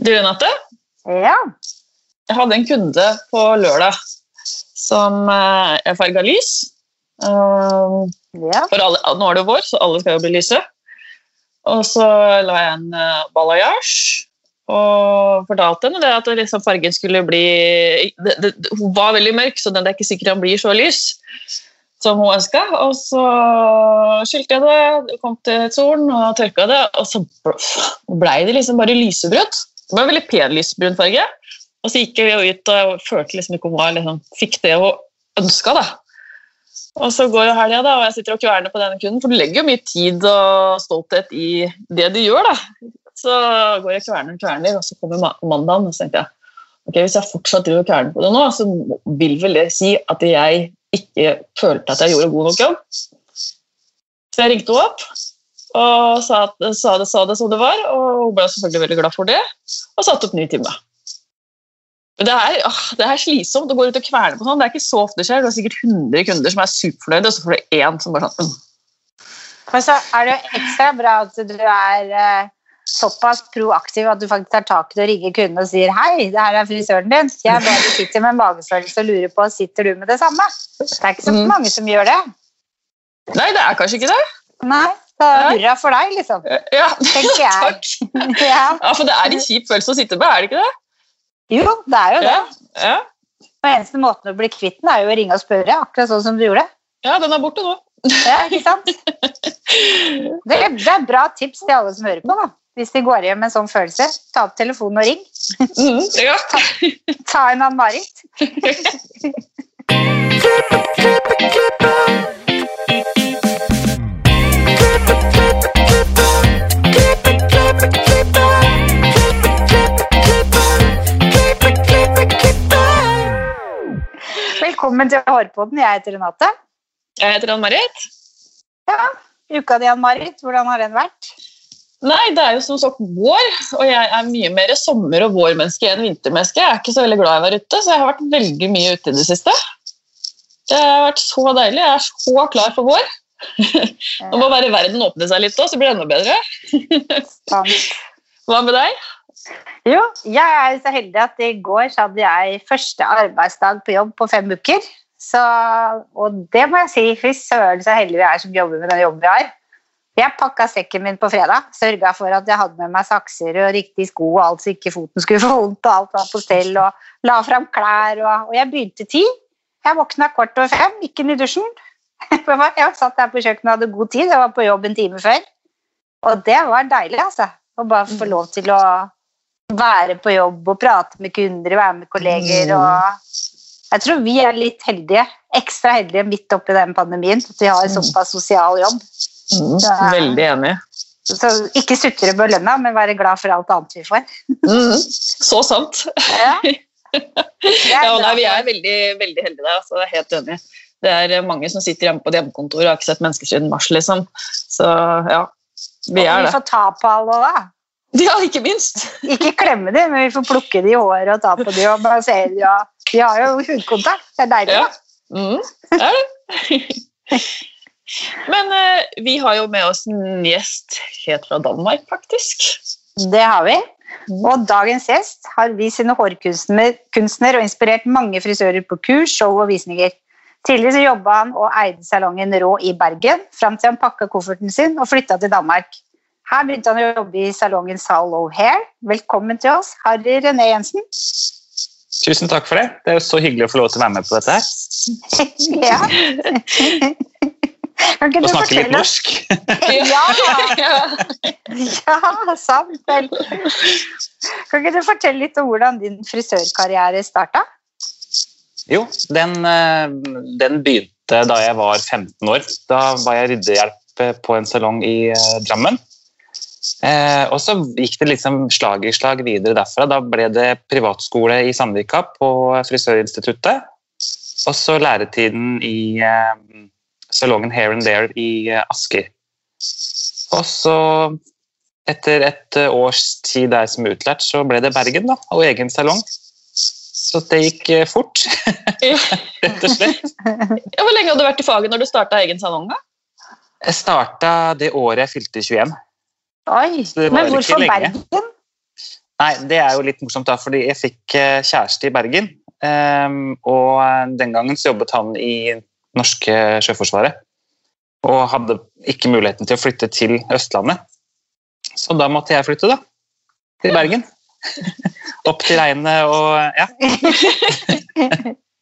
Du, Renate, Ja. jeg hadde en kunde på lørdag som eh, jeg farga lys. Eh, ja. for alle, nå er det vår, så alle skal jo bli lyse. Og så la jeg en uh, balayage og fortalte henne det at liksom fargen skulle bli det, det, Hun var veldig mørk, så den er ikke sikkert han blir så lys som hun ønska. Og så skylte jeg det, kom til solen og tørka det, og så blei det liksom bare lysebrunt. Det var en veldig pen lysbrun farge. Og så gikk jeg ut og følte liksom ikke hun var, liksom, fikk det hun ønska. da. Og så går jo helga, da, og jeg sitter og kverner på denne kunden, for du legger jo mye tid og stolthet i det du gjør. da. Så går jeg kverner og kverner, og så kommer mandagen, og så tenkte jeg ok, hvis jeg fortsatt driver og kverner på det nå, så vil vel det si at jeg ikke følte at jeg gjorde god nok jobb. Så jeg ringte henne opp og sa, sa, det, sa det som det var, og hun ble selvfølgelig veldig glad for det, og satte opp ny time. Men det er, åh, det er slitsomt å gå ut og kverne på sånn. Det er ikke så ofte det skjer. Du har sikkert 100 kunder som er superfornøyde, og så får du én som bare sånn mm. Men så er det jo ekstra bra at du er eh, såpass proaktiv at du faktisk tar tak i det og rigger kunden og sier hei, det her er frisøren din. Jeg bare sitter med en magefølelse og lurer på, sitter du med det samme? Det er ikke så Mhm. mange som gjør det. Nei, det er kanskje ikke det. Nei, så hurra for deg, liksom. Ja, Tenker jeg. takk. Ja. Ja, for det er en kjip følelse å sitte med, er det ikke det? Jo, det er jo det. Ja. Og eneste måten å bli kvitt den er jo å ringe og spørre, akkurat sånn som du gjorde. ja den er borte nå. Ja, ikke sant? Det er, det er bra tips til alle som hører på. da. Hvis de går hjem med en sånn følelse, ta opp telefonen og ring. Mm, ja. Ta en Ann-Marit. Velkommen til Hårpodden. Jeg heter Renate. Jeg heter Ann-Marit. Ja, Uka di, Ann-Marit, hvordan har den vært? Nei, det er jo som sagt vår, og jeg er mye mer sommer- og vårmenneske enn vintermenneske. Jeg er ikke så veldig glad i å være ute, så jeg har vært veldig mye ute i det siste. Det har vært så deilig. Jeg er så klar for vår. Nå må bare verden åpne seg litt, da, så blir det enda bedre. Hva med deg? Jo, jeg er så heldig at i går så hadde jeg første arbeidsdag på jobb på fem uker. Så, og det må jeg si, fy søren så heldige vi er som jobber med den jobben vi har. Jeg pakka sekken min på fredag, sørga for at jeg hadde med meg sakser og riktig sko og alt så ikke foten skulle få vondt, og alt var på stell, og la fram klær, og, og jeg begynte ti. Jeg våkna kvart over fem, gikk inn i dusjen. Jeg satt der på kjøkkenet og hadde god tid, jeg var på jobb en time før. Og det var deilig, altså. Å bare få lov til å være på jobb og prate med kunder, være med kolleger. Mm. og Jeg tror vi er litt heldige, ekstra heldige midt oppi den pandemien. At vi har en såpass sosial jobb. Mm, så, veldig enig. Så ikke sutre på lønna, men være glad for alt annet vi får. Mm, så sant. Ja. Ja, nei, vi er veldig, veldig heldige der. Altså, jeg er helt enig. Det er eh, mange som sitter hjemme på et hjemmekontor og har ikke sett mennesker siden mars. liksom. Så ja, vi Og er vi får ta på alle òg, da. Ja, ikke minst. Ikke klemme dem, men vi får plukke de i håret og ta på de og massere de. Og vi har jo hudkontakt. Det er deilig. Ja. da. Mm, det er det. Men eh, vi har jo med oss en gjest helt fra Danmark, faktisk. Det har vi. Mm. Og dagens gjest har vist sine hårkunstner og inspirert mange frisører på kurs, show og visninger. Tidligere så jobba han og eide salongen Rå i Bergen, fram til han pakka kofferten sin og flytta til Danmark. Her begynte han å jobbe i salongen Sal Hair. Velkommen til oss, Harry René Jensen. Tusen takk for det. Det er jo så hyggelig å få lov til å være med på dette her. ja. Kan ikke Og du snakke litt norsk. Ja! Ja. Ja, sant vel. Kan ikke du fortelle litt om hvordan din frisørkarriere starta? Jo, den, eh, den begynte da jeg var 15 år. Da var jeg ryddehjelp eh, på en salong i eh, Drammen. Eh, og så gikk det liksom slag i slag videre derfra. Da ble det privatskole i Sandvika på Frisørinstituttet. Og så læretiden i eh, salongen Hair and There i eh, Asker. Og så, etter et års tid der som utlært, så ble det Bergen da, og egen salong. Så det gikk eh, fort, rett og slett. Ja, Hvor lenge hadde du vært i faget når du starta egen salong? da? Jeg starta det året jeg fylte 21. Oi, Men hvorfor. Bergen? Nei, det er jo litt morsomt, da, fordi jeg fikk eh, kjæreste i Bergen. ehm, og eh, den gangen så jobbet han i norske Sjøforsvaret. Og hadde ikke muligheten til å flytte til Østlandet. Så da måtte jeg flytte, da. Til Bergen. Opp til regnet og ja.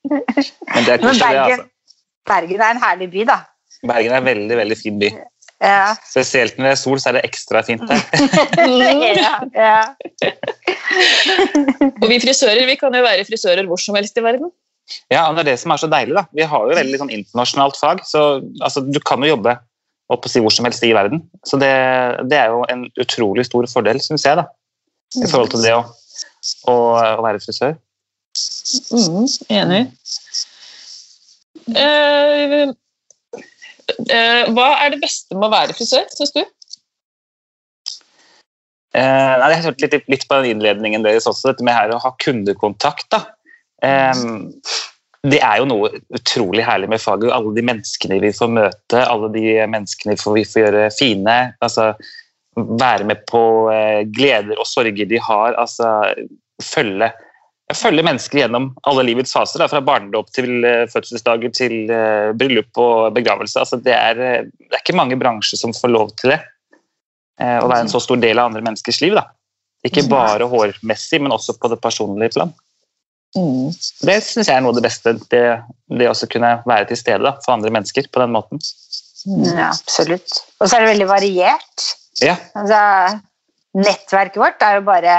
Men det er koselig, Bergen, altså. Bergen er en herlig by, da. Bergen er en veldig, veldig fin by. Ja. Spesielt når det er sol, så er det ekstra fint her. ja, ja. Og vi frisører vi kan jo være frisører hvor som helst i verden. Ja, og det er det som er så deilig. da. Vi har jo veldig sånn internasjonalt fag, så altså, du kan jo jobbe opp og si hvor som helst i verden. Så det, det er jo en utrolig stor fordel, syns jeg, da, i forhold til det å, å, å være frisør. Mm, enig. Uh, hva er det beste med å være frisør, syns du? Eh, nei, jeg hørte litt, litt på den innledningen deres også, dette med her å ha kundekontakt. da. Eh, det er jo noe utrolig herlig med faget. Alle de menneskene vi får møte, alle de menneskene vi får, vi får gjøre fine. altså Være med på eh, gleder og sorger de har. altså Følge, følge mennesker gjennom alle livets faser. Da, fra barndom til eh, fødselsdager til eh, bryllup og begravelse. altså det er, eh, det er ikke mange bransjer som får lov til det. Å være en så stor del av andre menneskers liv. da. Ikke bare hårmessig, men også på det personlige plan. Mm. Det syns jeg er noe av det beste. Det, det å kunne være til stede da, for andre mennesker på den måten. ja, absolutt. Og så er det veldig variert. Ja, Altså, nettverket vårt er jo bare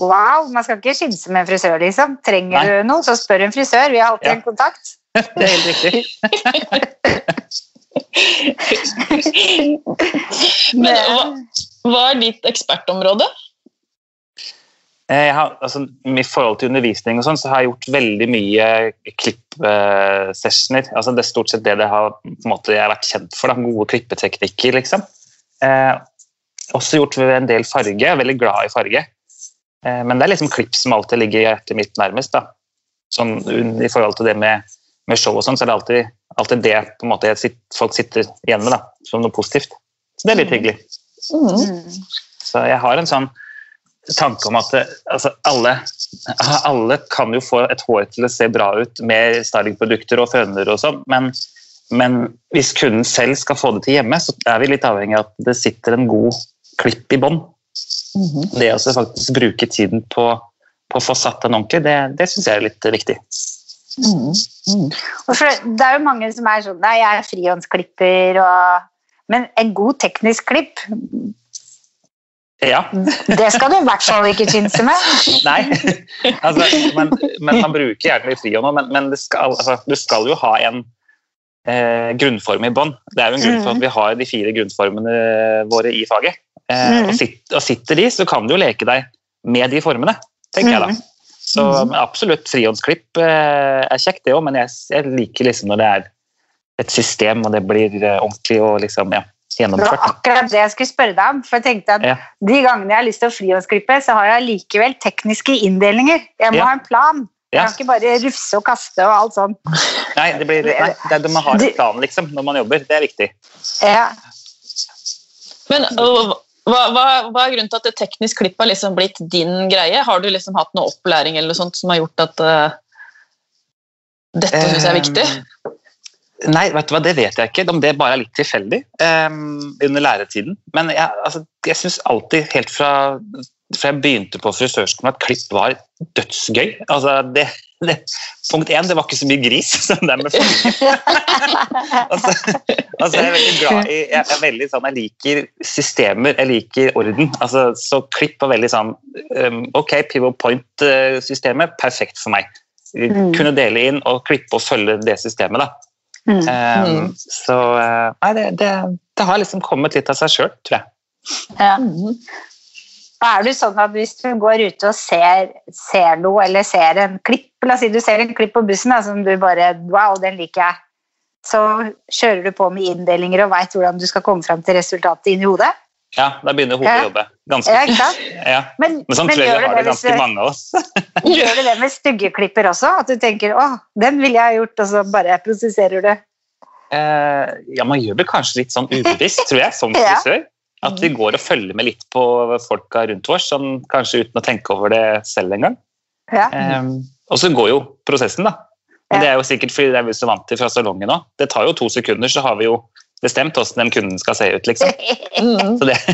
Wow! Man skal ikke skynde med en frisør, liksom. Trenger Nei. du noe, så spør en frisør. Vi har alltid Ja. en kontakt. det er helt riktig. Men hva, hva er ditt ekspertområde? Eh, Jeg har, altså, I forhold til undervisning og sånn, så har jeg gjort veldig mye klippsessioner. Altså, det er stort sett det det har, på en måte, jeg har vært kjent for. Da. Gode klippeteknikker, liksom. Eh, også gjort en del farge. Jeg er veldig glad i farge. Eh, men det er liksom klipp som alltid ligger i hjertet mitt nærmest. da. Sånn, I forhold til det med, med show og sånn, så er det alltid, alltid det på en måte, sitter, folk sitter igjen med da, som noe positivt. Så det er litt hyggelig. Mm. Mm. Så jeg har en sånn tanke om at altså alle, alle kan jo få et hår til å se bra ut med stylingprodukter og føner og sånn, men, men hvis kunden selv skal få det til hjemme, så er vi litt avhengig av at det sitter en god klipp i bånn. Mhm. Det å faktisk bruke tiden på, på å få satt den ordentlig, det, det syns jeg er litt viktig. Mm. Mm. Og for, det er jo mange som er sånn Nei, jeg er frihåndsklipper og Men en god teknisk klipp, Ja, det skal du i hvert fall ikke kinse med. nei. altså, men, men man bruker gjerne frihånd òg, men, men det skal, altså, du skal jo ha en eh, grunnform i bånn. Det er jo en grunn for at vi har de fire grunnformene våre i faget. Eh, Mm. og, sit, og sitter de, så kan du jo leke deg med de formene, tenker jeg da. Mm. Så absolutt frihåndsklipp eh, er kjekt, det òg, men jeg, jeg liker liksom når det er et system og det blir eh, ordentlig og liksom, ja, Det var akkurat det jeg skulle spørre deg om. For jeg tenkte at Ja. De gangene jeg har lyst til å frihåndsklippe, så har jeg likevel tekniske inndelinger. Jeg må Ja. ha en plan. Jeg kan ikke bare rufse og kaste og alt sånn. Nei, det blir, nei, det er, man har en plan liksom, når man jobber. Det er viktig. Ja. Men øh, hva, hva, hva er grunnen til at det teknisk klipp har liksom blitt din greie? Har du liksom hatt noe opplæring eller noe sånt som har gjort at uh, dette syns jeg er viktig? Nei, vet du hva, det vet jeg ikke. Om det bare er litt tilfeldig um, under læretiden. Men jeg, altså, jeg syns alltid, helt fra, fra jeg begynte på frisørskolen, at klipp var dødsgøy. Altså, det, det, punkt én, det var ikke så mye gris som det er med farge. altså, altså, jeg er veldig glad i Jeg er veldig sånn, jeg liker systemer, jeg liker orden. Altså, så klipp var veldig sånn um, Ok, pivot point-systemet, perfekt for meg. Mm. Kunne dele inn og klippe og følge det systemet. da. Mm. Um, Mm. Så uh, nei, det, det, det har liksom kommet litt av seg sjøl, tror jeg. Ja. Er det sånn at Hvis du går ute og ser, ser noe, eller ser en klipp La oss si du ser en klipp på bussen da, som du bare Wow, den liker jeg. Så kjører du på med inndelinger og veit hvordan du skal komme fram til resultatet inni hodet. Ja, Da begynner hodet å jobbe. Ganske. Ja? Ja. Men, Men sånn men har det ganske mange av oss. gjør du det med stygge klipper også? At du tenker 'Å, den ville jeg ha gjort', og så bare prosesserer du? Eh, ja, man gjør det kanskje litt sånn ubevisst, tror jeg, som Ja. At vi går og følger med litt på folka rundt oss, sånn, kanskje uten å tenke over det selv engang. Ja. Um, og så går jo prosessen, da. Men. Det er jo sikkert fordi det er vi så vant til fra salongen òg. Det tar jo to sekunder, så har vi jo bestemt hvordan den kunden skal se ut, liksom. Mm. Så det,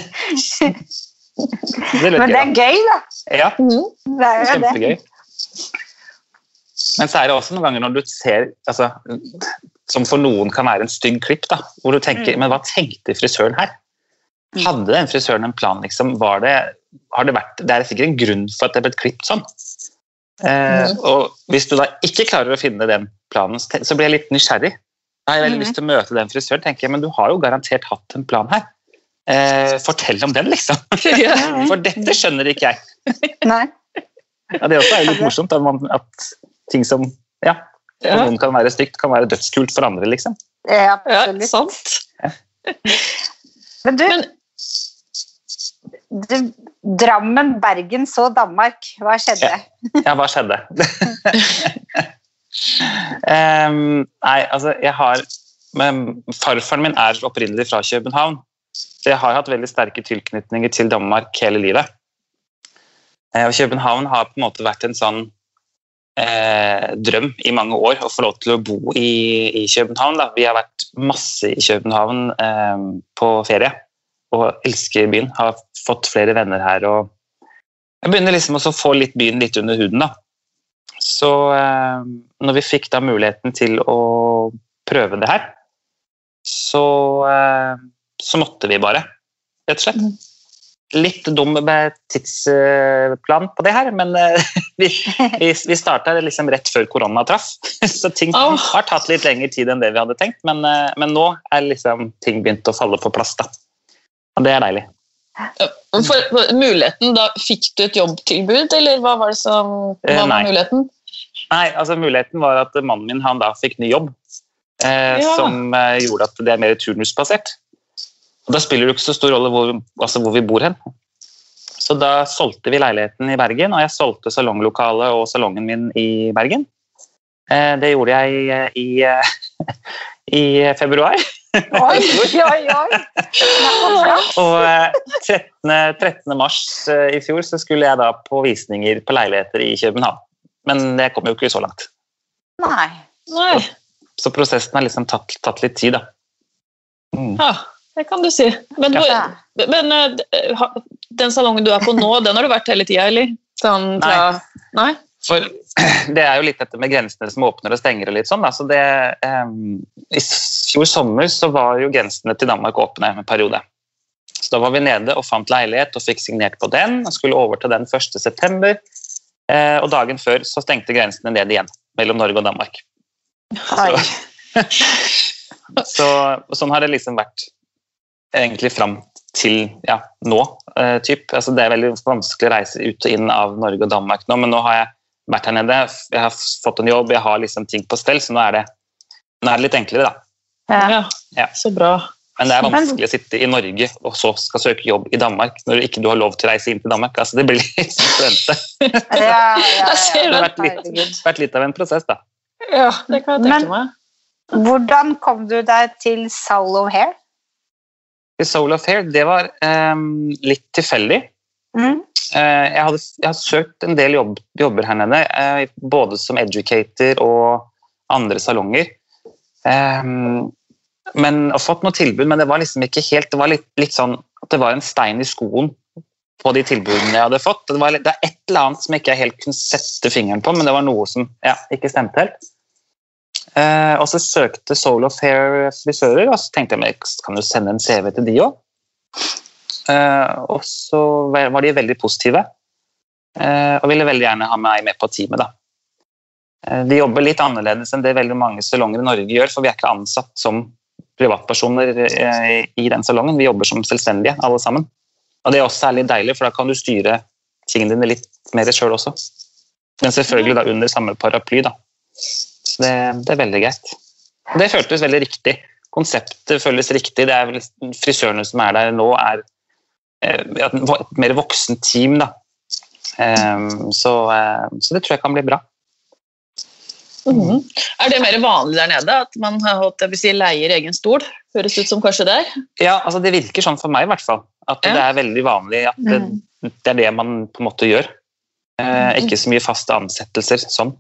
det Men det er gøy, da. Ja, Mm. Det er jo det. Men så er det også noen ganger når du ser altså, Som for noen kan være en stygg klipp, da, hvor du tenker Mm. Men hva tenkte frisøren her? Mm. Hadde den frisøren en plan, liksom? Var det, har det vært Det er sikkert en grunn for at det er blitt klippet sånn. Eh, Mm. og hvis du da ikke klarer å finne den planen, så blir jeg litt nysgjerrig. Da har jeg veldig Mhm. lyst til å møte den frisøren. tenker jeg, Men du har jo garantert hatt en plan her. Eh, fortell om den, liksom. For dette skjønner ikke jeg. Nei. Ja, det også er jo litt morsomt at, man, at ting som ja, for noen kan være stygt, kan være dødskult for andre. liksom. Ja, ja, absolutt. sant. Men du, Men du Drammen, Bergen, så Danmark. Hva skjedde? Ja, hva skjedde? um, nei, altså, jeg har men Farfaren min er opprinnelig fra København, så jeg har hatt veldig sterke tilknytninger til Danmark hele livet. Eh, og København har på en måte vært en sånn eh, drøm i mange år å få lov til å bo i, i København. Da. Vi har vært masse i København eh, på ferie og elsker byen. Har fått flere venner her. og Jeg begynner liksom å få litt byen litt under huden. da. Så eh, når vi fikk da muligheten til å prøve det her, så, eh, så måtte vi bare, rett og slett. Litt dum tidsplan på det her, men eh, vi, vi, vi starta liksom rett før korona traff. Så ting oh. har tatt litt lengre tid enn det vi hadde tenkt, men, men nå er liksom ting begynt å falle på plass. da. Og det er deilig. for, for muligheten, da fikk du et jobbtilbud, eller hva var det som Eh, hva var nei. muligheten? Nei, altså Muligheten var at mannen min han da fikk ny jobb, eh, Ja. som eh, gjorde at det er mer turnusbasert. Og Da spiller det ikke så stor rolle hvor, altså hvor vi bor hen. Så da solgte vi leiligheten i Bergen, og jeg solgte salonglokalet og salongen min i Bergen. Eh, det gjorde jeg i, i, eh, i februar. Oi, oi, oi! Nei, så bra. Og eh, 13. 13. mars eh, i fjor så skulle jeg da på visninger på leiligheter i København. Men det kom jo ikke så langt. Nei. Nei. Så prosessen har liksom tatt, tatt litt tid, da. Mm. Ja, det kan du si. Men, du, men eh, den salongen du er på nå, den har du vært hele tida, eller? Sånn Nei. Nei? For det er jo litt dette med grensene som åpner og stenger og litt sånn. Altså det, em, I fjor sommer så var jo grensene til Danmark åpne en periode. Så da var vi nede og fant leilighet og fikk signert på den. og Skulle over til den 1.9. Eh, og dagen før så stengte grensene ned igjen mellom Norge og Danmark. Hei. Så så sånn har det liksom vært egentlig fram til ja, nå. eh, typ. Altså, det er veldig vanskelig å reise ut og inn av Norge og Danmark nå, men nå har jeg vært her nede, jeg har fått en jobb, jeg har liksom ting på stell, så nå er det, nå er det litt enklere, da. Ja. Ja. Ja. Så bra. Men det er vanskelig å sitte i Norge og så skal søke jobb i Danmark når du ikke du har lov til å reise inn til Danmark. Altså, det blir litt spennende. Ja, ja, Det det. har vært litt, vært litt av en prosess, da. Ja, det kan jeg tenke Men- meg. Hvordan kom du deg til Soul of Hair? Soul of Hair, det var um, litt tilfeldig. Mm. Eh, jeg, hadde, jeg har søkt en del jobb, jobber her nede, eh, både som educator og andre salonger. Ehm, men, og fått noe tilbud, men det var liksom ikke helt Det var litt, litt sånn at det var en stein i skoen på de tilbudene jeg hadde fått. Det, var, det er et eller annet som jeg ikke helt kunne sette fingeren på, men det var noe som ja, ikke stemte helt. Eh, og så søkte Soul of Hair frisører, og så tenkte jeg men jeg kan jo sende en CV til de òg. Og så var de veldig positive, eh, og ville veldig gjerne ha meg med på teamet. da. Eh, Vi jobber litt annerledes enn det veldig mange salonger i Norge gjør, for vi er ikke ansatt som privatpersoner eh, i den salongen. Vi jobber som selvstendige, alle sammen. Og det er også særlig deilig, for da kan du styre tingene dine litt mer sjøl også. Men selvfølgelig da under samme paraply, da. Så det, det er veldig greit. Det føltes veldig riktig. Konseptet føles riktig. Det er vel Frisørene som er der nå, er eh, et et mer voksent team, da. Ehm, Så, eh, så det tror jeg kan bli bra. Mhm. Er det mer vanlig der nede at man har holdt, jeg vil si, leier egen stol? Høres ut som kanskje det er? Ja, altså det virker sånn for meg i hvert fall. At Ja. det er veldig vanlig at det, Mm. det er det man på en måte gjør. Eh, ikke så mye faste ansettelser sånn.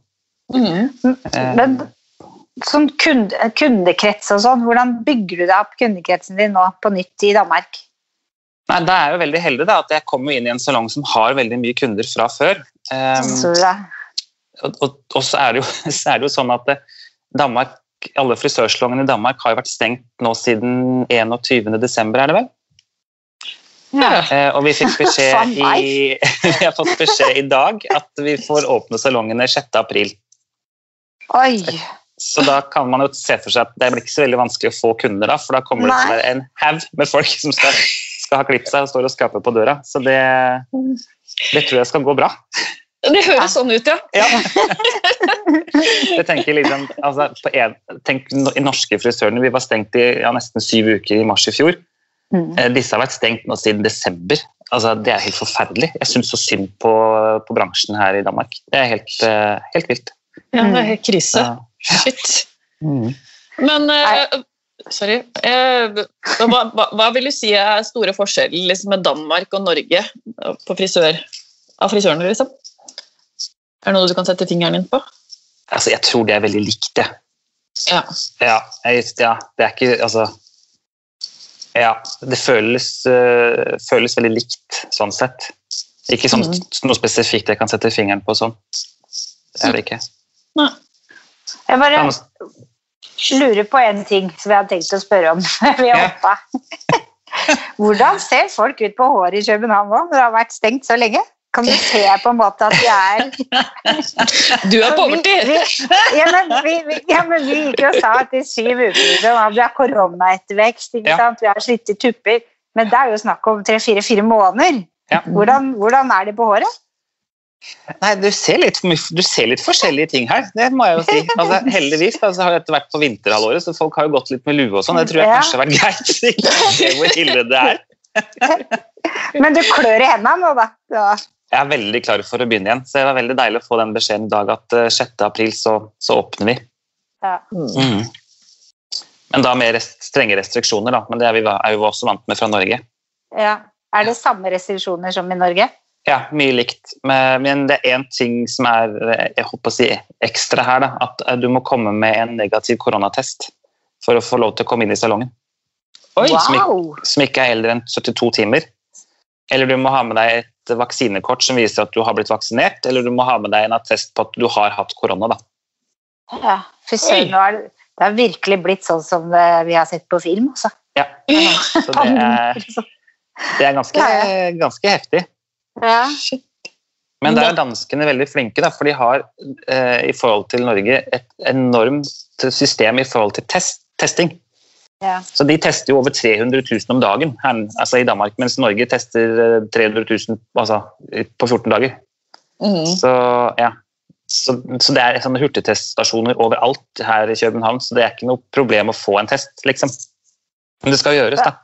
Mm. Eh, Men sånn kunde, kundekrets og sånn, hvordan bygger du deg opp kundekretsen din nå på nytt i Danmark? Nei, Da er jeg jo veldig heldig da, at jeg kommer inn i en salong som har veldig mye kunder fra før. Um, og, og, og så, er det jo, så er det jo sånn at eh, Danmark, alle frisørsalongene i Danmark har jo vært stengt nå siden 21. desember, er det vel? Ja. Eh, og vi fikk beskjed i, vi har fått beskjed i dag at vi får åpne salongene 6. april. Oi! Så da kan man jo se for seg at det blir ikke så veldig vanskelig å få kunder da, for da kommer Nei. det en haug med folk som skal, skal ha klippet seg og står og skraper på døra. Så det, det tror jeg skal gå bra. Det høres sånn ut, ja. Ja. jeg tenker liksom, altså, på en, tenk i norske frisørene, vi var stengt i ja, nesten syv uker i mars i fjor. Mm. Eh, Disse har vært stengt nå siden desember. Altså, det er helt forferdelig. Jeg syns så synd på, på bransjen her i Danmark. Det er helt, eh, helt vilt. ja det er helt krise. Ja. Shit. Mm. Men eh, Sorry. Eh, hva, hva, hva vil du si er store forskjeller liksom, med Danmark og Norge på frisør, av frisørene, liksom? Er det noe du kan sette fingeren din på? Altså, jeg tror det er veldig likt, det. Ja. Ja, jeg, ja, det er ikke Altså Ja, det føles, eh, føles veldig likt, sånn sett. Ikke sånn, mm. noe spesifikt jeg kan sette fingeren på sånn. Det er det ikke. Nei. Jeg bare lurer på en ting som jeg hadde tenkt å spørre om. Vi har hoppa. Hvordan ser folk ut på håret i København nå, det har vært stengt så lenge? Kan du se på en måte at de er Du er vi, ja, men vi, ja, men vi gikk jo og sa at i syv uker at vi har koronaettervekst, ikke sant? vi har slitte tupper. Men det er jo snakk om tre-fire-fire måneder. Ja. Hvordan, hvordan er det på håret? Nei, du ser, litt, du ser litt forskjellige ting her, det må jeg jo si. Altså, heldigvis altså, har dette vært på vinterhalvåret, så folk har jo gått litt med lue og sånn. Det tror jeg kanskje har vært greit. så ikke hvor ille det er. Men du klør i hendene nå, da. Ja. Jeg er veldig klar for å begynne igjen, så det var veldig deilig å få den beskjeden i dag at eh, 6. april så, så åpner vi. Ja. Mm. Men da med rest, strenge restriksjoner, da. Men det er vi er jo også vant med fra Norge. Ja. Er det samme restriksjoner som i Norge? Ja, mye likt. Men, men det er én ting som er eh, jeg håper å si, ekstra her. Da, at eh, du må komme med en negativ koronatest for å få lov til å komme inn i salongen. Oi, som ikke- Som ikke er eldre enn 72 timer. Eller du må ha med deg et vaksinekort som viser at du har blitt vaksinert. Eller du må ha med deg en attest på at du har hatt korona. Da. Ja, fy søren, det, det har virkelig blitt sånn som det vi har sett på film. Altså. Ja, så det er, det er ganske, ganske heftig. Ja. Men der er danskene veldig flinke, da, for de har eh, i forhold til Norge et enormt system i forhold til test, testing. Ja. Så de tester jo over 300 000 om dagen her, altså i Danmark, mens Norge tester eh, 300 000 altså, på 14 dager. Mm. Så, ja. så, så det er sånne hurtigteststasjoner overalt her i København, så det er ikke noe problem å få en test, liksom. Men det skal gjøres, da.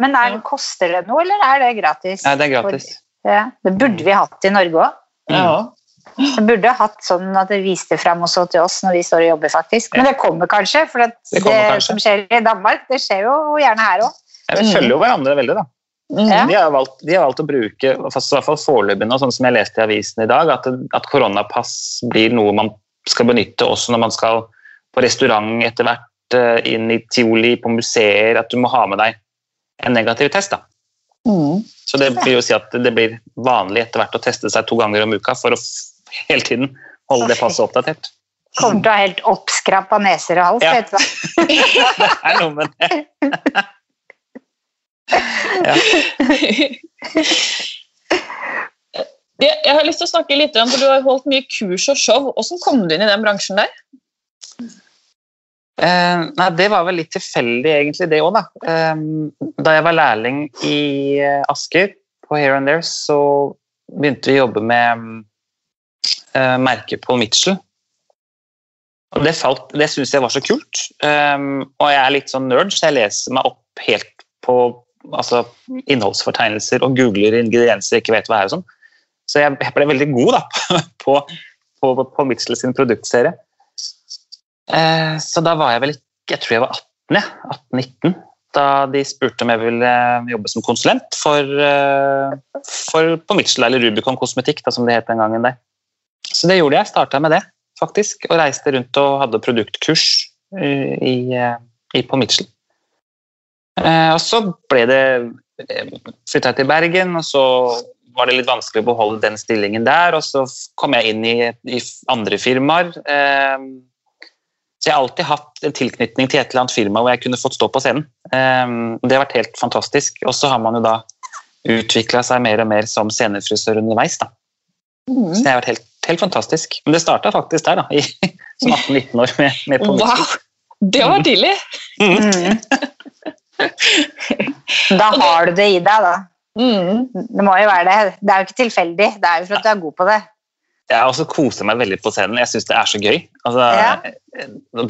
Men er, koster det noe, eller er det gratis? Nei, det er gratis. Ja, det burde vi hatt i Norge òg. Ja. Det burde hatt sånn at det viste frem også til oss når vi står og jobber, faktisk. Men det kommer kanskje, for at Det det, kommer kanskje. som skjer i Danmark, det skjer jo gjerne her òg. Ja, vi følger jo hverandre veldig, da. Mm. Ja. De har valgt, de har valgt å bruke, fast i hvert fall foreløpig nå, sånn som jeg leste i avisen i dag, at, at koronapass blir noe man skal benytte også når man skal på restaurant etter hvert, eh, inn i Tioli, på museer, at du må ha med deg en negativ test. da. Mm. Så det blir jo si at det blir vanlig etter hvert å teste seg to ganger om uka for å hele tiden holde det passet oppdatert. Kommer til å ha helt oppskrapa neser og hals. Ja. vet du hva. Det er noe med det. Ja. Jeg har lyst til å snakke litt om, for Du har holdt mye kurs og show. Hvordan kom du inn i den bransjen der? Eh, nei, det var vel litt tilfeldig, egentlig, det òg, da. Eh, da jeg var lærling i eh, Asker, på Here and There, så begynte vi å jobbe med eh, merket Paul Mitchell. Og det, falt- det syns jeg var så kult. Eh, og jeg er litt sånn nerd, så jeg leser meg opp helt på altså, innholdsfortegnelser og googler ingredienser jeg ikke vet hva er. og sånn. Så jeg, jeg ble veldig god da, på, på, på Mitchell sin produktserie. Eh, så da var jeg vel ikke Jeg tror jeg var 18, jeg. 18-19. da de spurte om jeg ville jobbe som konsulent for, eh, for på Mitchell eller Rubicon kosmetikk, da, som det het den gangen. der. Så det gjorde jeg. Starta med det, faktisk. Og reiste rundt og hadde produktkurs eh, i, eh, i, på Mitchell. Og så ble det flytta jeg til Bergen, og så var det litt vanskelig å beholde den stillingen der. Og så kom jeg inn i, i andre firmaer. Så jeg har alltid hatt en tilknytning til et eller annet firma hvor jeg kunne fått stå på scenen. Det har vært helt fantastisk. Og så har man jo da utvikla seg mer og mer som scenefrisør underveis. da. Mm. Så det har vært helt, helt fantastisk. Men det starta faktisk der, da, i, som 18-19 år. med, med på wow! Det var tidlig! Mm. da har du det i deg, da. Mm. Det må jo være det. Det er jo ikke tilfeldig. Det er jo for at du er god på det. Jeg også koser meg veldig på scenen. Jeg syns det er så gøy. Altså, ja.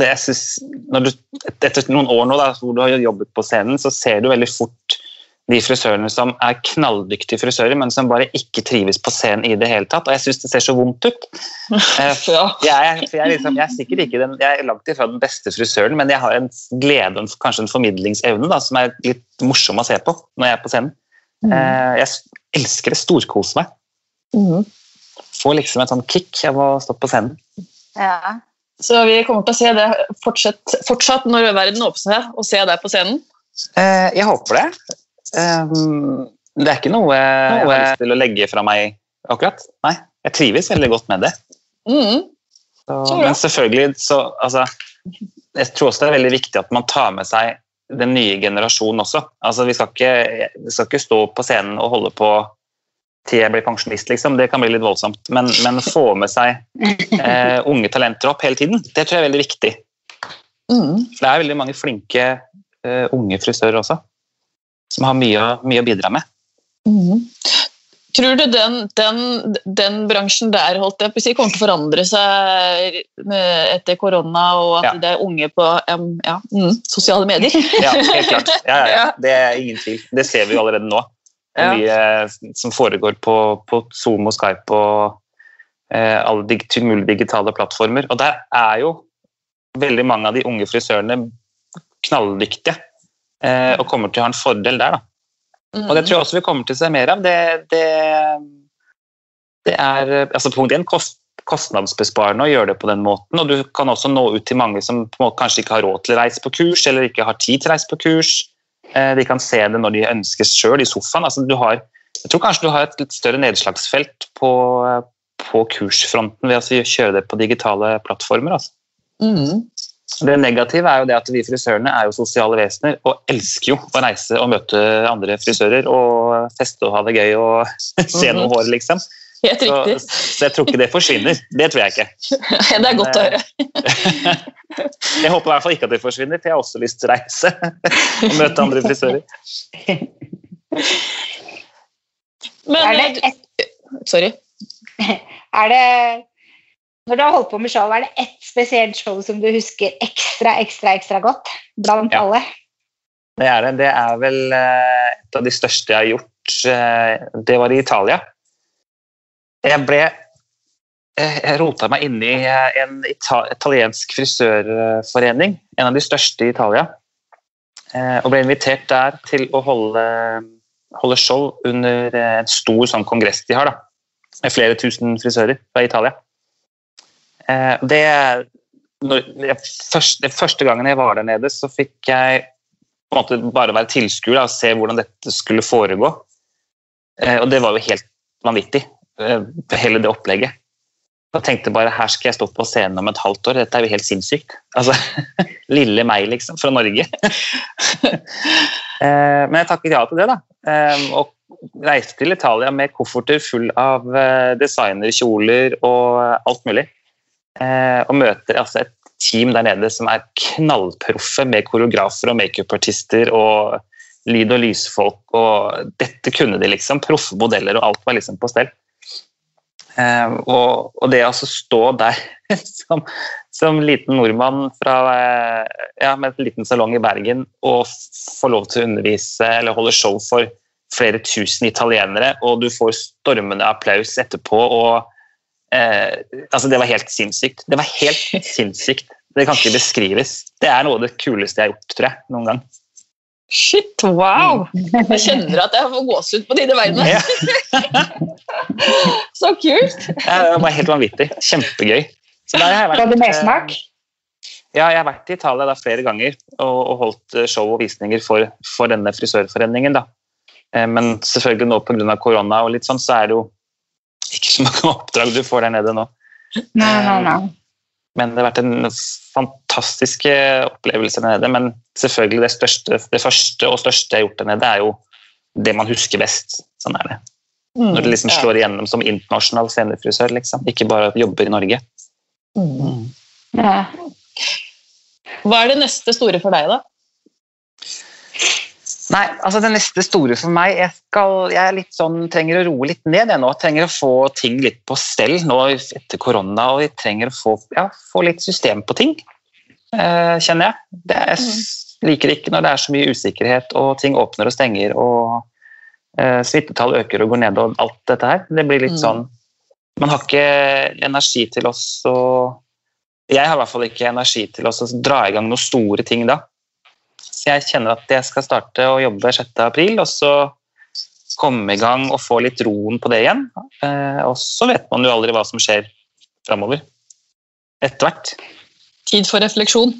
det, synes, du, etter noen år nå da, hvor du har jobbet på scenen, så ser du veldig fort de frisørene som er knalldyktige frisører, men som bare ikke trives på scenen i det hele tatt. Og jeg syns det ser så vondt ut. Eh, jeg jeg, er liksom, jeg er, sikkert ikke den, jeg er langt ifra den beste frisøren, men jeg har en glede og kanskje en formidlingsevne da, som er litt morsom å se på når jeg er på scenen. Mm. Eh, jeg elsker det. Storkoser meg. Mm får liksom et sånn kick av å stå på scenen. Ja. Så vi kommer til å se det fortsatt, fortsatt når verden åpner seg, og se deg på scenen? Eh, jeg håper det. Um, det er ikke noe jeg har lyst til å legge fra meg akkurat. Nei, jeg trives veldig godt med det. Mm. Så, men selvfølgelig så altså, Jeg tror også det er veldig viktig at man tar med seg den nye generasjonen også. Altså, vi, skal ikke, vi skal ikke stå på scenen og holde på til jeg blir pensjonist, liksom. Det kan bli litt voldsomt. Men, men få med seg eh, unge talenter opp hele tiden, det tror jeg er veldig viktig. Mm. Det er veldig mange flinke uh, unge frisører også, som har mye, mye å bidra med. Mm. Tror du den, den, den, bransjen der holdt jeg på å si, kommer til å forandre seg etter korona, og at ja. det er unge på um, ja, mm, sosiale medier? Ja, helt klart. Ja, ja, det er ingen tvil. Det ser vi allerede nå. Ja. Mye som foregår på, på, Zoom og Skype og eh, alle dig, mulige digitale plattformer. Og der er jo veldig mange av de unge frisørene knalldyktige eh, og kommer til å ha en fordel der. da. Mm. Og det tror jeg også vi kommer til å se mer av. Det, det, det er altså Punkt én kost, kostnadsbesparende å gjøre det på den måten. Og du kan også nå ut til mange som kanskje ikke har råd til å reise på kurs, eller ikke har tid til å reise på kurs. Eh, de kan se det når de ønsker sjøl i sofaen. Altså, har, jeg tror kanskje du har et litt større nedslagsfelt på, på kursfronten ved å kjøre det på digitale plattformer. Altså. Mm. Det negative er jo det at vi frisørene er jo sosiale vesener og elsker jo å reise og møte andre frisører og feste og ha det gøy og se noe hår, liksom. Helt riktig. Så, så, jeg tror ikke det forsvinner. Det tror jeg ikke. det er godt å høre. jeg håper i hvert fall ikke at det forsvinner, for jeg har også lyst til å reise og møte andre frisører. Men er det et... Sorry. Er det Når du har holdt på med show, er det ett spesielt show som du husker ekstra, ekstra, ekstra godt blant ja. alle? Det er det. Det er vel eh, et av de største jeg har gjort. Eh, det var i Italia. Jeg ble jeg rota meg inn i en italiensk frisørforening, en av de største i Italia. Eh, og ble invitert der til å holde, holde show under en stor sånn kongress de har. da, Med flere tusen frisører fra Italia. Eh, det, første, første gangen jeg var der nede, så fikk jeg på en måte bare være tilskuer og se hvordan dette skulle foregå. Eh, og det var jo helt vanvittig. Eh, hele det opplegget. Og tenkte bare her skal jeg stå på scenen om et halvt år, dette er jo helt sinnssykt. Altså, Lille meg, liksom, fra Norge. Eh, men jeg takket ja til det, da. Eh, og reiste til Italia med kofferter full av designerkjoler og alt mulig. Og møter altså et team der nede som er knallproffe med koreografer og makeupartister og lyd- og lysfolk. Og dette kunne de, liksom. Proffe modeller, og alt var liksom på stell. Eh, og, og, det å stå der som, som, liten nordmann fra, eh, ja, med en liten salong i Bergen og få lov til å undervise eller holde show for flere tusen italienere, og du får stormende applaus etterpå og eh, altså Det var helt sinnssykt. Det var helt sinnssykt. Det kan ikke beskrives. Det er noe av det kuleste jeg har gjort, tror jeg, noen gang. Shit, wow! Jeg kjenner at jeg får gåsehud på dine vegne. Ja. Så kult! Det var helt vanvittig. Kjempegøy. Så der har jeg vært, Var mersmak? Ja, jeg har vært i Italia da flere ganger og, og holdt eh, show og visninger for, for denne frisørforeningen. da. Eh, Men selvfølgelig nå pga. korona og litt sånn, så er det jo ikke så mange oppdrag du får der nede nå. Nei, nei, nei. Men det har vært en fantastisk opplevelse nede. Men selvfølgelig det, største, det første og største jeg har gjort der nede, er jo det man husker best. Sånn er det. Når det liksom Ja. slår igjennom som internasjonal scenefrisør, liksom. Ikke bare jobber i Norge. Mm. Ja. Hva er det neste store for deg, da? Nei, altså det neste store for meg Jeg, skal, jeg er sånn, trenger å roe litt ned jeg nå. Trenger å få ting litt på stell nå etter korona. Og jeg trenger å få, ja, få litt system på ting, eh, kjenner jeg. Det, jeg liker liker ikke når det er så mye usikkerhet og ting åpner og stenger og eh, smittetall øker og går ned og alt dette her. Det blir litt Mm. sånn Man har ikke energi til oss å Jeg har i hvert fall ikke energi til oss å dra i gang noen store ting da. Så jeg kjenner at jeg skal starte å jobbe 6. april, og så komme i gang og få litt roen på det igjen. Eh, og så vet man jo aldri hva som skjer framover. Etter hvert. Tid for refleksjon.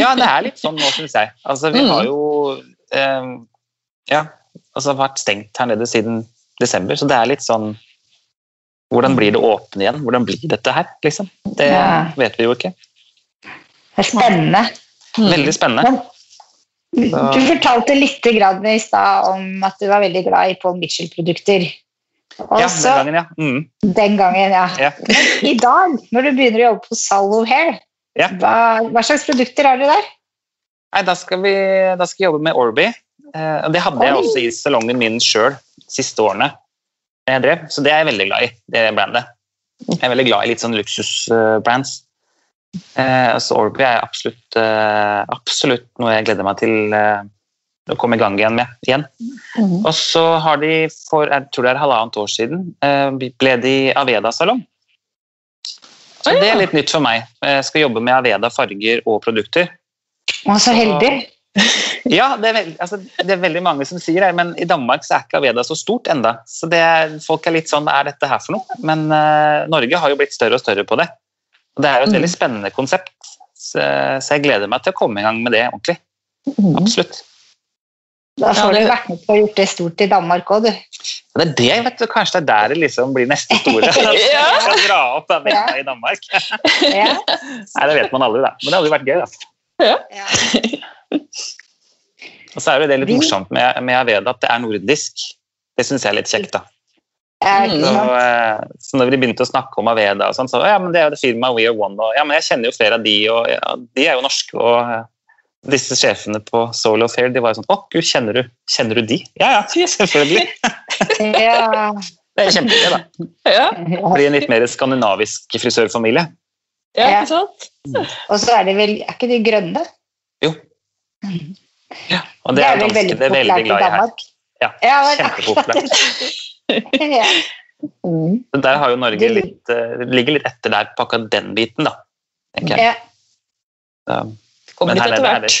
Ja, det er litt sånn nå, syns jeg. Altså, vi Mm. har jo eh, ja, altså, vært stengt her nede siden desember, så det er litt sånn Hvordan blir det åpne igjen? Hvordan blir dette her, liksom? Det Ja. vet vi jo ikke. Det er spennende. Veldig spennende. Men du fortalte litt grann i stad om at du var veldig glad i Paul Mitchell-produkter. Ja, den gangen, ja. Mm. den gangen, ja. ja. I dag, når du begynner å jobbe på Salvo Hair, Ja. hva, hva slags produkter har du der? Nei, da skal vi da skal jeg jobbe med Orby. Eh, det hadde jeg også i salongen min sjøl siste årene. Jeg drev, så det er jeg veldig glad i, det brandet. Jeg er veldig glad i litt sånn luksusbrands. Eh, så Orby er absolutt, eh, absolutt noe jeg gleder meg til eh, å komme i gang igjen med. igjen. Mm. Og så har de for jeg tror det er halvannet år siden eh, ble de Aveda-salong. Så Å, ja. det er litt nytt for meg. Jeg skal jobbe med Aveda farger og produkter. Å, så heldig. Ja, det er, veld, altså, det er veldig mange som sier det, men i Danmark så er ikke Aveda så stort enda. Så det er, folk er litt sånn, er dette her for noe? Men eh, Norge har jo blitt større og større på det. Det er jo et Mm. veldig spennende konsept, så, så jeg gleder meg til å komme i gang med det ordentlig. Mm. Absolutt. Da Ja, får det- du vært med på å gjort det stort i Danmark òg, du. Det er det, vet du, kanskje det er der det liksom blir neste store. Ja. dra opp den Ja. i Danmark. Ja. Nei, det vet man aldri, da. Men det hadde jo vært gøy, da. Ja. Og så er jo det litt morsomt med, med Aveda at det er nordisk. Det syns jeg er litt kjekt, da. Ja, Mm. Så, eh, så når vi begynte å snakke om Aveda, og sånn, så ja, men det er jo det firmaet We Are One. Og, ja, men jeg kjenner jo flere av de, og ja, de er jo norske. og eh, disse sjefene på Solo Fair de var jo sånn Å, gud, kjenner du, kjenner du de? Ja, ja, selvfølgelig. Ja. Det er kjempegøy, da. Ja, Bli en litt mer skandinavisk frisørfamilie. ja, ikke sant? Og så er det vel Er ikke de grønne? Jo. Ja, Og det er vel danskene det er veldig glad i her. Ja, Ja, det er kjempepopulært. det. ja. Mm. Der har jo Norge litt, eh, ligger litt etter der på akkurat den biten, da. tenker jeg. Ja. Så- Kommer Men litt etter er hvert.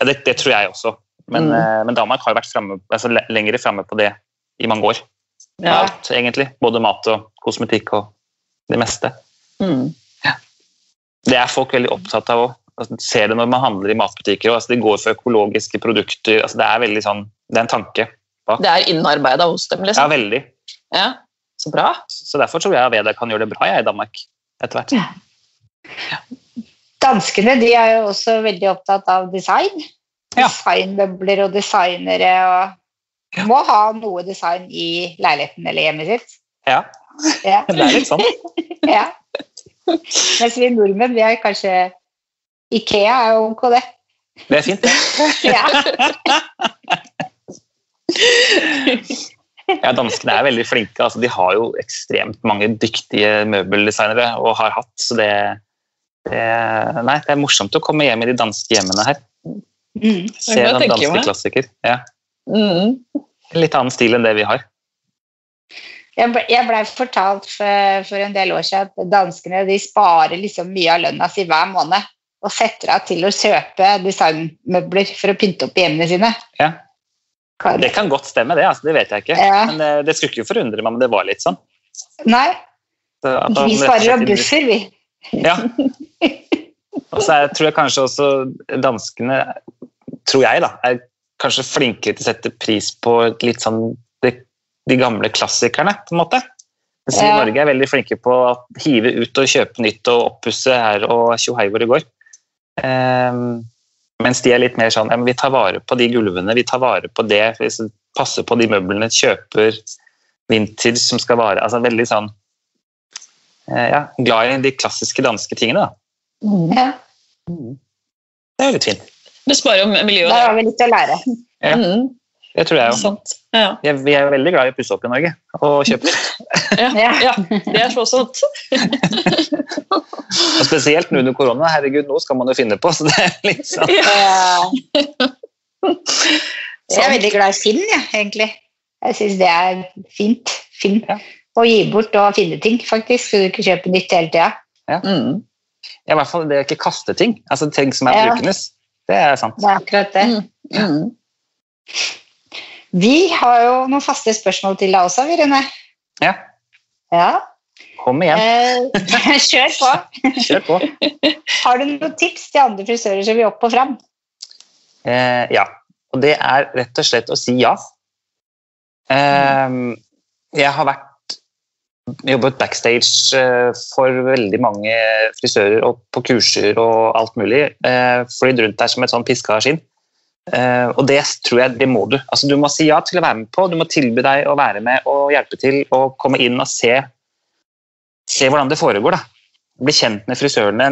Ja, det, det tror jeg også. Men, Mm. eh, men Danmark har jo vært fremme, altså, le- lengre framme på det i mange år. Ja. Alt, egentlig. Både mat og kosmetikk og det meste. Mm. Det er folk veldig opptatt av òg. Altså, ser det når man handler i matbutikker. også, Altså, de går for økologiske produkter. Altså, det er veldig sånn, det er en tanke. Det er innarbeida hos dem, liksom? Ja, veldig. Ja, Så bra. Så derfor tror jeg Aveda kan gjøre det bra jeg, i Danmark etter hvert. Danskene de er jo også veldig opptatt av design. Ja. Designmøbler og designere. og Må ha noe design i leiligheten eller hjemmet sitt. Ja, Ja. det er litt sånn. ja. Mens vi nordmenn, vi er kanskje Ikea er jo ok, det. Det er fint, det. Ja. Ja, danskene er veldig flinke. Altså, de har jo ekstremt mange dyktige møbeldesignere og har hatt, så det, det Nei, det er morsomt å komme hjem i de danske hjemmene her. Mm. Se en danske meg. klassiker. Ja. Mm. Litt annen stil enn det vi har. Jeg ble- fortalt for, for en del år siden at danskene de sparer liksom mye av lønna si hver måned. og setter av til å kjøpe designmøbler for å pynte opp i hjemmene sine. Ja. Det kan godt stemme, det. Altså, det vet jeg ikke. Ja. Men eh, det skulle ikke forundre meg om det var litt sånn. Nei, Så han vi sparer slett buffer, vi. Ja. Og så tror jeg kanskje også danskene, tror jeg da, er kanskje flinkere til å sette pris på litt sånn de, de gamle klassikerne, på en måte. Mens vi i. Norge er veldig flinke på å hive ut og kjøpe nytt og oppusse her og tjohei hvor det går. Ehm, mens de er litt mer sånn, ja, men vi tar vare på de gulvene, vi tar vare på det, vi passer på de møblene, kjøper vintage som skal vare, altså veldig sånn, eh, ja, glad i de klassiske danske tingene da. Ja, Det er jo litt fint. Det sparer jo miljøet. Da har vi litt å lære. Ja. Mm, Det tror jeg jo. Ja. Vi er, vi er veldig glad i å pusse opp i Norge og kjøpe. Ja, Ja. ja, det er så sant. Og spesielt nå under korona. Herregud, nå skal man jo finne på. Så det er litt sånn. Jeg er veldig glad i Finn, jeg, egentlig. Jeg syns det er fint. Finn. Ja. Å gi bort og finne ting, faktisk, så du ikke kjøper nytt hele tida. Mm. Ja, I hvert fall det å ikke kaste ting. Altså ting som er Ja. brukende. Det er sant. Det er akkurat det. Mm. Mm. Vi har jo noen faste spørsmål til deg også, Virune. Ja, Ja. kom igjen. Eh, kjør på. Kjør på. Har du noen tips til andre frisører som vil opp og fram? Eh, ja, og det er rett og slett å si ja. Eh, jeg har vært jobbet backstage eh, for veldig mange frisører og på kurser og alt mulig. Eh, flydd rundt der som et sånn piska skinn. Eh, og det tror jeg det må du. Altså, du må si ja til å være med på. Du må tilby deg å være med og hjelpe til og komme inn og se, se hvordan det foregår. da. Bli kjent med frisørene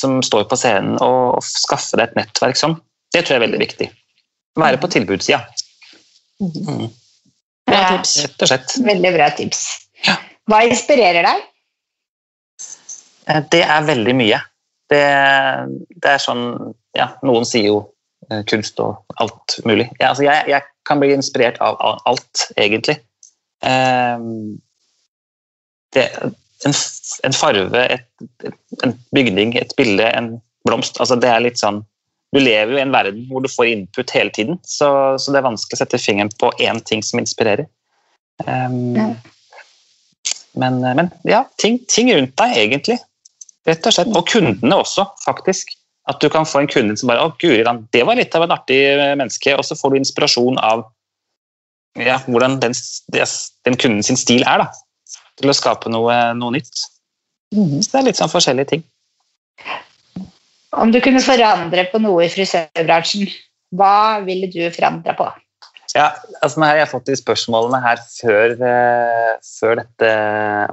som står på scenen og, og skaffe deg et nettverk sånn. Det tror jeg er veldig viktig. Være på tilbudssida. Mm, Bra tips. rett og slett. Veldig bra tips. Ja. Hva inspirerer deg? Eh, Det er veldig mye. Det, det er sånn Ja, noen sier jo kunst og alt mulig. Ja, altså jeg, jeg kan bli inspirert av alt, egentlig. Um, Det, en, en farve, et, et, en bygning, et bilde, en blomst altså Det er litt sånn Du lever jo i en verden hvor du får input hele tiden, så, så det er vanskelig å sette fingeren på én ting som inspirerer. Um, Ja. Men, men ja, ting, ting rundt deg, egentlig. Rett og slett. Og kundene også, faktisk. At du kan få en kunde som bare Å, guri land, det var litt av en artig eh, menneske. Og så får du inspirasjon av ja, hvordan den, den kunden sin stil er, da. Til å skape noe, noe nytt. Mm. Så det er litt sånn forskjellige ting. Om du kunne forandre på noe i frisørbransjen, hva ville du forandre på? Ja, altså Nå har jeg fått de spørsmålene her før, eh, før dette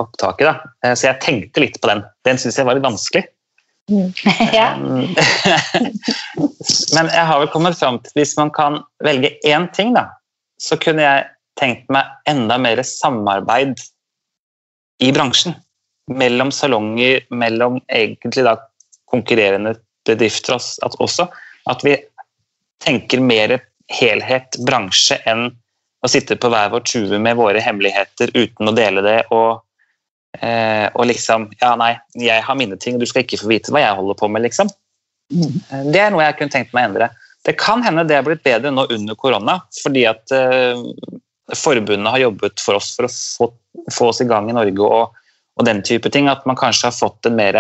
opptaket, da. Eh, så jeg tenkte litt på den. Den syns jeg var litt vanskelig. ja. Mm. Men jeg har vel kommet fram til hvis man kan velge én ting, da, så kunne jeg tenkt meg enda mer samarbeid i bransjen. Mellom salonger, mellom egentlig da konkurrerende bedrifter også. At vi tenker mer helhet bransje enn å sitte på hver vår tjue med våre hemmeligheter uten å dele det. og Eh, og liksom Ja, nei, jeg har mine ting, og du skal ikke få vite hva jeg holder på med, liksom. Mm. Eh, Det er noe jeg kunne tenkt meg å endre. Det kan hende det har blitt bedre nå under korona, fordi at eh, forbundet har jobbet for oss for å få, få oss i gang i Norge og, og den type ting. At man kanskje har fått en mer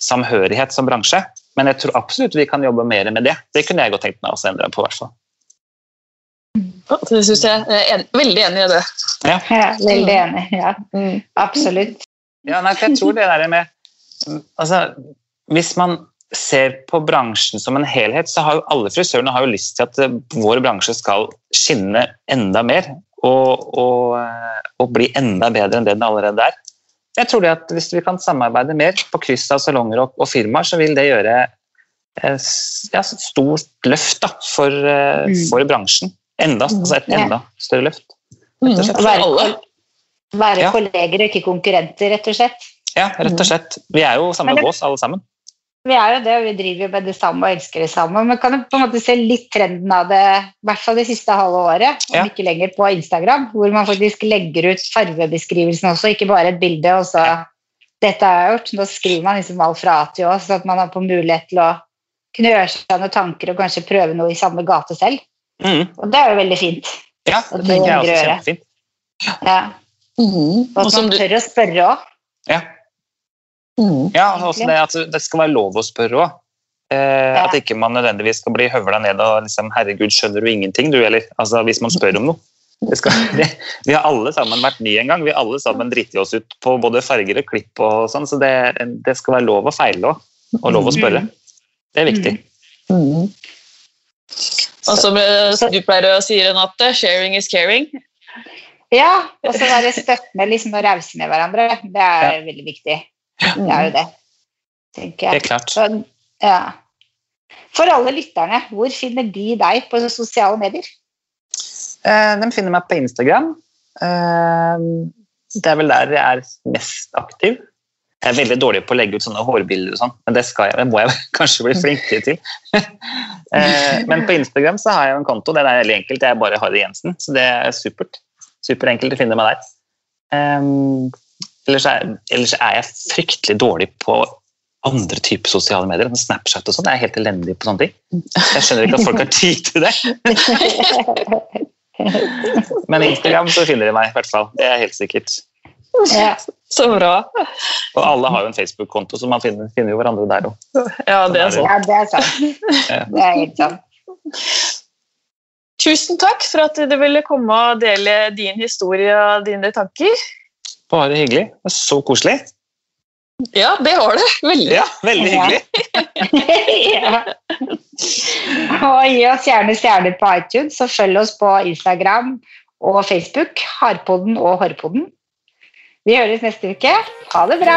samhørighet som bransje. Men jeg tror absolutt vi kan jobbe mer med det. Det kunne jeg godt tenkt meg å endre på, i hvert fall. Ja, Det synes jeg jeg er en, veldig enig i det. ja, veldig enig. Ja, Mm. absolutt. Ja, nei, for jeg tror det der med altså, Hvis man ser på bransjen som en helhet, så har jo alle frisørene har jo lyst til at eh, vår bransje skal skinne enda mer og, og, eh, og bli enda bedre enn det den allerede er. Jeg tror det at Hvis vi kan samarbeide mer på kryss av salonger og, og firmaer, så vil det gjøre et ja, et stort løft da, for, eh, Mm. for bransjen. Enda, altså et enda større løft. Mm. og slett. For Være, alle. være Ja. kolleger og ikke konkurrenter, rett og slett. Ja, rett og slett. Vi er jo samme bås, alle sammen. Vi er jo det, og vi driver jo med det samme og elsker det samme. Men kan du på en måte se litt trenden av det, i hvert fall det siste halve året, om Ja. ikke lenger på Instagram, hvor man faktisk legger ut farvebeskrivelsen også, ikke bare et bilde, og så dette har jeg gjort. Nå skriver man liksom alt fra A til Å, så at man har på mulighet til å kunne gjøre seg noen tanker og kanskje prøve noe i samme gate selv. Mm. Og det er jo veldig fint. Ja, det tenker jeg også er kjempefint. Ja. Mm. Og at man du tør å spørre òg. Ja. Mm, Ja, og også det at det skal være lov å spørre òg. Eh, Ja. At ikke man nødvendigvis skal bli høvla ned og liksom 'herregud, skjønner du ingenting', du, heller. altså, hvis man spør om noe. Det skal, det, vi har alle sammen vært nye en gang. Vi har alle sammen driti oss ut på både farger og klipp og sånn, så det, det skal være lov å feile òg. Og lov å spørre. Det er viktig. Mhm. Og som eh, du pleier å si, Renate, 'sharing is caring'. Ja, og så være støttende liksom, og rause med hverandre. Det er veldig viktig. Det er jo det, tenker jeg. Det er klart. Så, ja. For alle lytterne, hvor finner de deg på sosiale medier? Eh, de finner meg på Instagram. Eh, det er vel der jeg er mest aktiv. Jeg er veldig dårlig på å legge ut sånne hårbilder, og sånn, men det, skal jeg, det må jeg kanskje bli flinkere til. Eh, men på Instagram så har jeg jo en konto. Den er veldig enkelt. Jeg er bare Harry Jensen, så det er supert. Superenkelt å finne meg der. Ellers, er, ellers er jeg fryktelig dårlig på andre typer sosiale medier. Sånn Snapchat og sånn. Jeg er helt elendig på sånne ting. Jeg skjønner ikke at folk har tid til det. Men Instagram så finner de meg i hvert fall. Det er helt sikkert. Ja. Så bra. Og alle har jo en Facebook-konto, så man finner, finner jo hverandre der òg. Ja, det er sånn. ja, det er sant. Det er helt sant. Tusen takk for at du ville komme og dele din historie og dine tanker. Bare hyggelig. Det er Så koselig. Ja, det var det. Veldig. Ja, veldig hyggelig. ja. Og gi oss gjerne stjerner på iTunes, og følg oss på Instagram og Facebook. Harpoden og Hårpodden. Vi høres neste uke. Ha det bra!